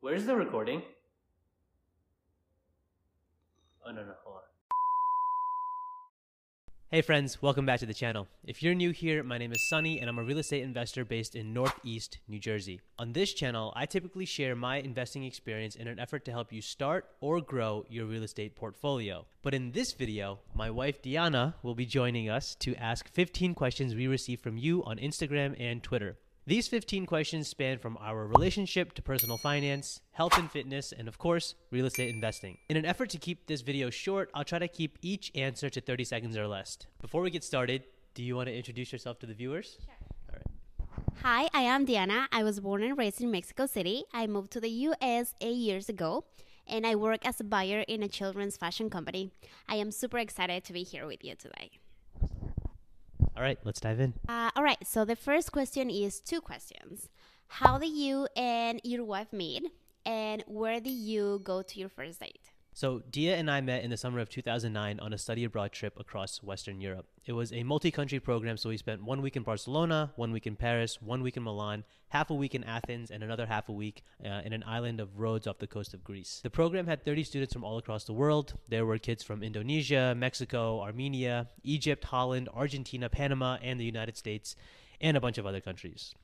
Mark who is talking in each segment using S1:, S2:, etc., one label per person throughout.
S1: Where's the recording? Oh, no, no, hold on. Hey friends, welcome back to the channel. If you're new here, my name is Sunny and I'm a real estate investor based in Northeast New Jersey. On this channel, I typically share my investing experience in an effort to help you start or grow your real estate portfolio. But in this video, my wife Diana will be joining us to ask 15 questions we received from you on Instagram and Twitter. These 15 questions span from our relationship to personal finance, health and fitness, and of course, real estate investing. In an effort to keep this video short, I'll try to keep each answer to 30 seconds or less. Before we get started, do you want to introduce yourself to the viewers?
S2: Sure.
S1: All right.
S2: Hi, I am Diana. I was born and raised in Mexico City. I moved to the US eight years ago, and I work as a buyer in a children's fashion company. I am super excited to be here with you today.
S1: All right, let's dive in.
S2: Uh, all right, so the first question is two questions. How did you and your wife meet? And where did you go to your first date?
S1: So, Dia and I met in the summer of 2009 on a study abroad trip across Western Europe. It was a multi country program, so we spent one week in Barcelona, one week in Paris, one week in Milan, half a week in Athens, and another half a week uh, in an island of Rhodes off the coast of Greece. The program had 30 students from all across the world. There were kids from Indonesia, Mexico, Armenia, Egypt, Holland, Argentina, Panama, and the United States, and a bunch of other countries.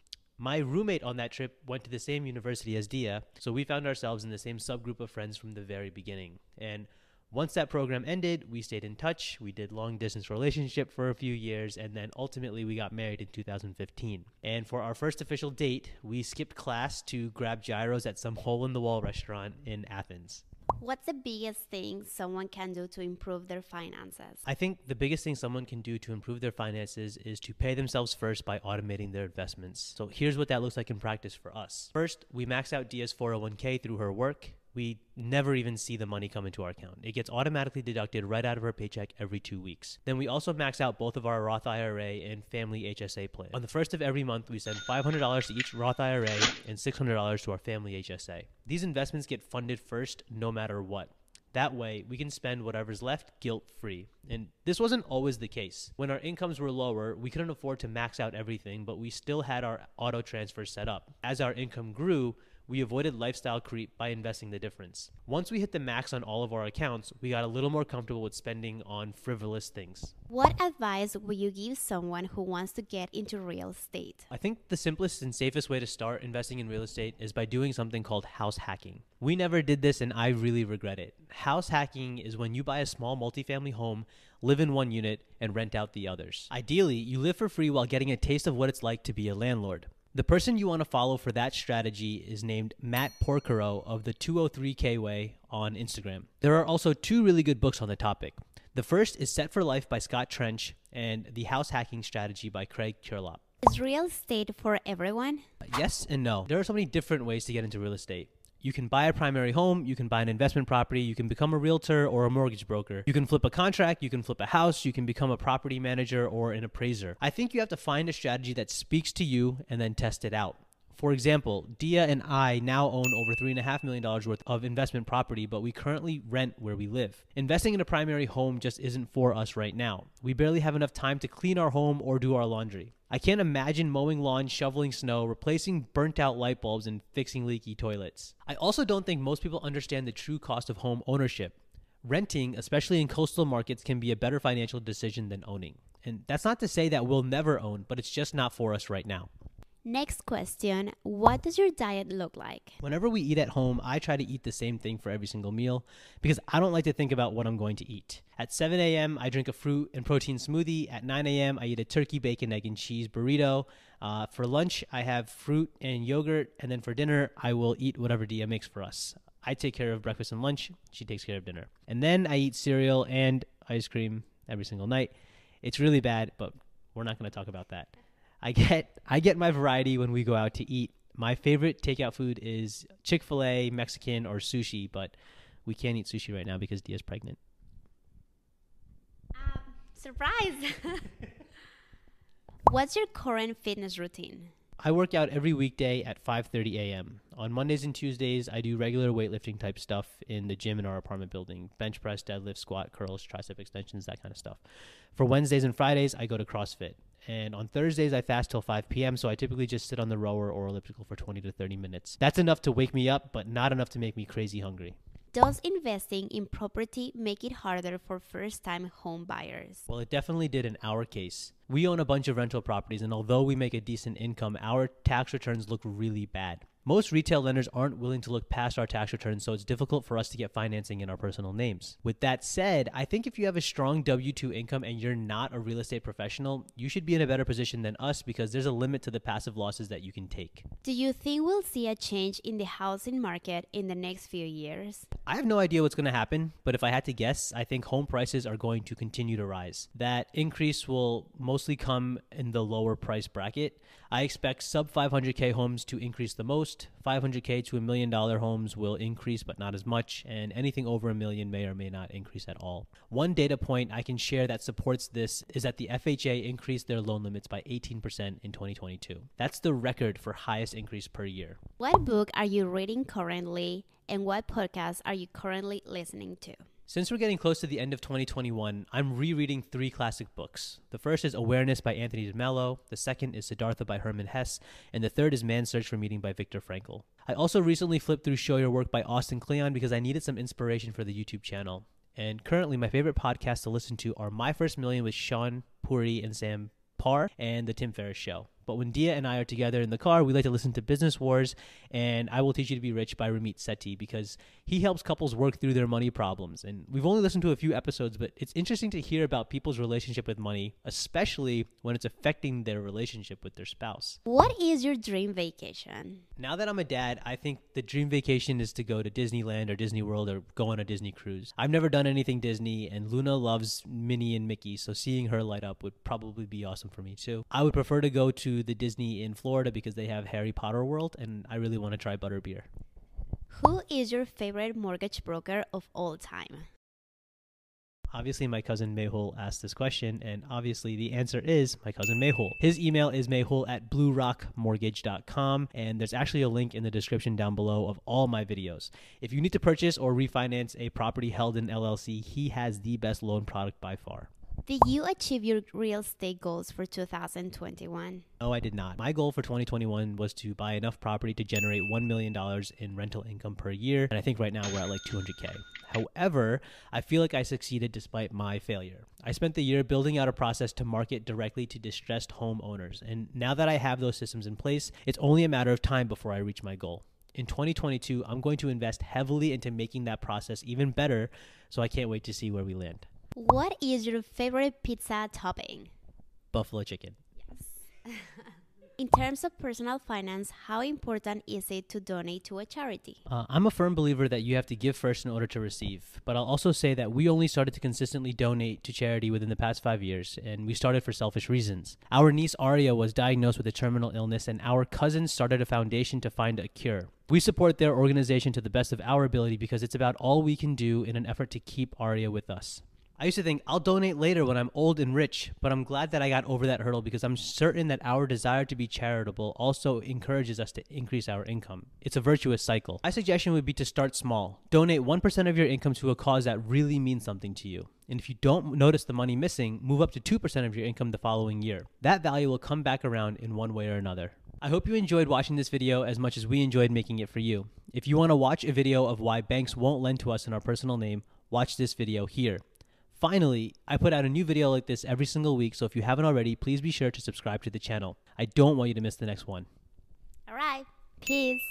S1: My roommate on that trip went to the same university as Dia, so we found ourselves in the same subgroup of friends from the very beginning. And once that program ended, we stayed in touch. We did long distance relationship for a few years, and then ultimately we got married in 2015. And for our first official date, we skipped class to grab gyros at some hole in the wall restaurant in Athens.
S2: What's the biggest thing someone can do to improve their finances?
S1: I think the biggest thing someone can do to improve their finances is to pay themselves first by automating their investments. So here's what that looks like in practice for us. First, we max out Dia's 401k through her work. We never even see the money come into our account. It gets automatically deducted right out of our paycheck every two weeks. Then we also max out both of our Roth IRA and family HSA plan. On the first of every month, we send $500 to each Roth IRA and $600 to our family HSA. These investments get funded first no matter what. That way, we can spend whatever's left guilt free. And this wasn't always the case. When our incomes were lower, we couldn't afford to max out everything, but we still had our auto transfer set up. As our income grew, we avoided lifestyle creep by investing the difference. Once we hit the max on all of our accounts, we got a little more comfortable with spending on frivolous things.
S2: What advice would you give someone who wants to get into real estate?
S1: I think the simplest and safest way to start investing in real estate is by doing something called house hacking. We never did this and I really regret it. House hacking is when you buy a small multifamily home, live in one unit, and rent out the others. Ideally, you live for free while getting a taste of what it's like to be a landlord. The person you want to follow for that strategy is named Matt Porcaro of the 203K Way on Instagram. There are also two really good books on the topic. The first is Set for Life by Scott Trench and The House Hacking Strategy by Craig Curelop.
S2: Is real estate for everyone?
S1: Yes and no. There are so many different ways to get into real estate. You can buy a primary home, you can buy an investment property, you can become a realtor or a mortgage broker. You can flip a contract, you can flip a house, you can become a property manager or an appraiser. I think you have to find a strategy that speaks to you and then test it out. For example, Dia and I now own over $3.5 million worth of investment property, but we currently rent where we live. Investing in a primary home just isn't for us right now. We barely have enough time to clean our home or do our laundry. I can't imagine mowing lawns, shoveling snow, replacing burnt out light bulbs, and fixing leaky toilets. I also don't think most people understand the true cost of home ownership. Renting, especially in coastal markets, can be a better financial decision than owning. And that's not to say that we'll never own, but it's just not for us right now.
S2: Next question What does your diet look like?
S1: Whenever we eat at home, I try to eat the same thing for every single meal because I don't like to think about what I'm going to eat. At 7 a.m., I drink a fruit and protein smoothie. At 9 a.m., I eat a turkey, bacon, egg, and cheese burrito. Uh, for lunch, I have fruit and yogurt. And then for dinner, I will eat whatever Dia makes for us. I take care of breakfast and lunch. She takes care of dinner. And then I eat cereal and ice cream every single night. It's really bad, but we're not going to talk about that. I get I get my variety when we go out to eat. My favorite takeout food is Chick Fil A, Mexican, or sushi, but we can't eat sushi right now because Dia's pregnant.
S2: Um, surprise! What's your current fitness routine?
S1: I work out every weekday at 5:30 a.m. On Mondays and Tuesdays, I do regular weightlifting type stuff in the gym in our apartment building: bench press, deadlift, squat, curls, tricep extensions, that kind of stuff. For Wednesdays and Fridays, I go to CrossFit. And on Thursdays, I fast till 5 p.m., so I typically just sit on the rower or elliptical for 20 to 30 minutes. That's enough to wake me up, but not enough to make me crazy hungry.
S2: Does investing in property make it harder for first time home buyers?
S1: Well, it definitely did in our case. We own a bunch of rental properties, and although we make a decent income, our tax returns look really bad. Most retail lenders aren't willing to look past our tax returns, so it's difficult for us to get financing in our personal names. With that said, I think if you have a strong W 2 income and you're not a real estate professional, you should be in a better position than us because there's a limit to the passive losses that you can take.
S2: Do you think we'll see a change in the housing market in the next few years?
S1: I have no idea what's going to happen, but if I had to guess, I think home prices are going to continue to rise. That increase will mostly come in the lower price bracket. I expect sub 500k homes to increase the most. 500k to a million dollar homes will increase, but not as much, and anything over a million may or may not increase at all. One data point I can share that supports this is that the FHA increased their loan limits by 18% in 2022. That's the record for highest increase per year.
S2: What book are you reading currently, and what podcast are you currently listening to?
S1: Since we're getting close to the end of 2021, I'm rereading three classic books. The first is Awareness by Anthony DeMello, the second is Siddhartha by Hermann Hesse, and the third is Man's Search for Meaning by Viktor Frankl. I also recently flipped through Show Your Work by Austin Kleon because I needed some inspiration for the YouTube channel. And currently, my favorite podcasts to listen to are My First Million with Shaan Puri and Sam Parr and The Tim Ferriss Show. But when Dia and I are together in the car, we like to listen to Business Wars and I Will Teach You to Be Rich by Ramit Sethi because he helps couples work through their money problems. And we've only listened to a few episodes, but it's interesting to hear about people's relationship with money, especially when it's affecting their relationship with their spouse.
S2: What is your dream vacation?
S1: Now that I'm a dad, I think the dream vacation is to go to Disneyland or Disney World or go on a Disney cruise. I've never done anything Disney, and Luna loves Minnie and Mickey, so seeing her light up would probably be awesome for me too. I would prefer to go to the Disney in Florida because they have Harry Potter World, and I really want to try butterbeer.
S2: Who is your favorite mortgage broker of all time?
S1: Obviously, my cousin Mehul asked this question, and obviously the answer is my cousin Mehul. His email is mehul at bluerockmortgage.com, and there's actually a link in the description down below of all my videos. If you need to purchase or refinance a property held in LLC, he has the best loan product by far.
S2: Did you achieve your real estate goals for 2021?
S1: No, I did not. My goal for 2021 was to buy enough property to generate $1 million in rental income per year. And I think right now we're at like 200K. However, I feel like I succeeded despite my failure. I spent the year building out a process to market directly to distressed homeowners. And now that I have those systems in place, it's only a matter of time before I reach my goal. In 2022, I'm going to invest heavily into making that process even better. So I can't wait to see where we land.
S2: What is your favorite pizza topping?
S1: Buffalo chicken.
S2: Yes. In terms of personal finance, how important is it to donate to a charity?
S1: Uh, I'm a firm believer that you have to give first in order to receive. But I'll also say that we only started to consistently donate to charity within the past five years, and we started for selfish reasons. Our niece Aria was diagnosed with a terminal illness, and our cousins started a foundation to find a cure. We support their organization to the best of our ability because it's about all we can do in an effort to keep Aria with us. I used to think I'll donate later when I'm old and rich, but I'm glad that I got over that hurdle because I'm certain that our desire to be charitable also encourages us to increase our income. It's a virtuous cycle. My suggestion would be to start small. Donate 1% of your income to a cause that really means something to you. And if you don't notice the money missing, move up to 2% of your income the following year. That value will come back around in one way or another. I hope you enjoyed watching this video as much as we enjoyed making it for you. If you want to watch a video of why banks won't lend to us in our personal name, watch this video here. Finally, I put out a new video like this every single week, so if you haven't already, please be sure to subscribe to the channel. I don't want you to miss the next one.
S2: All right. Peace.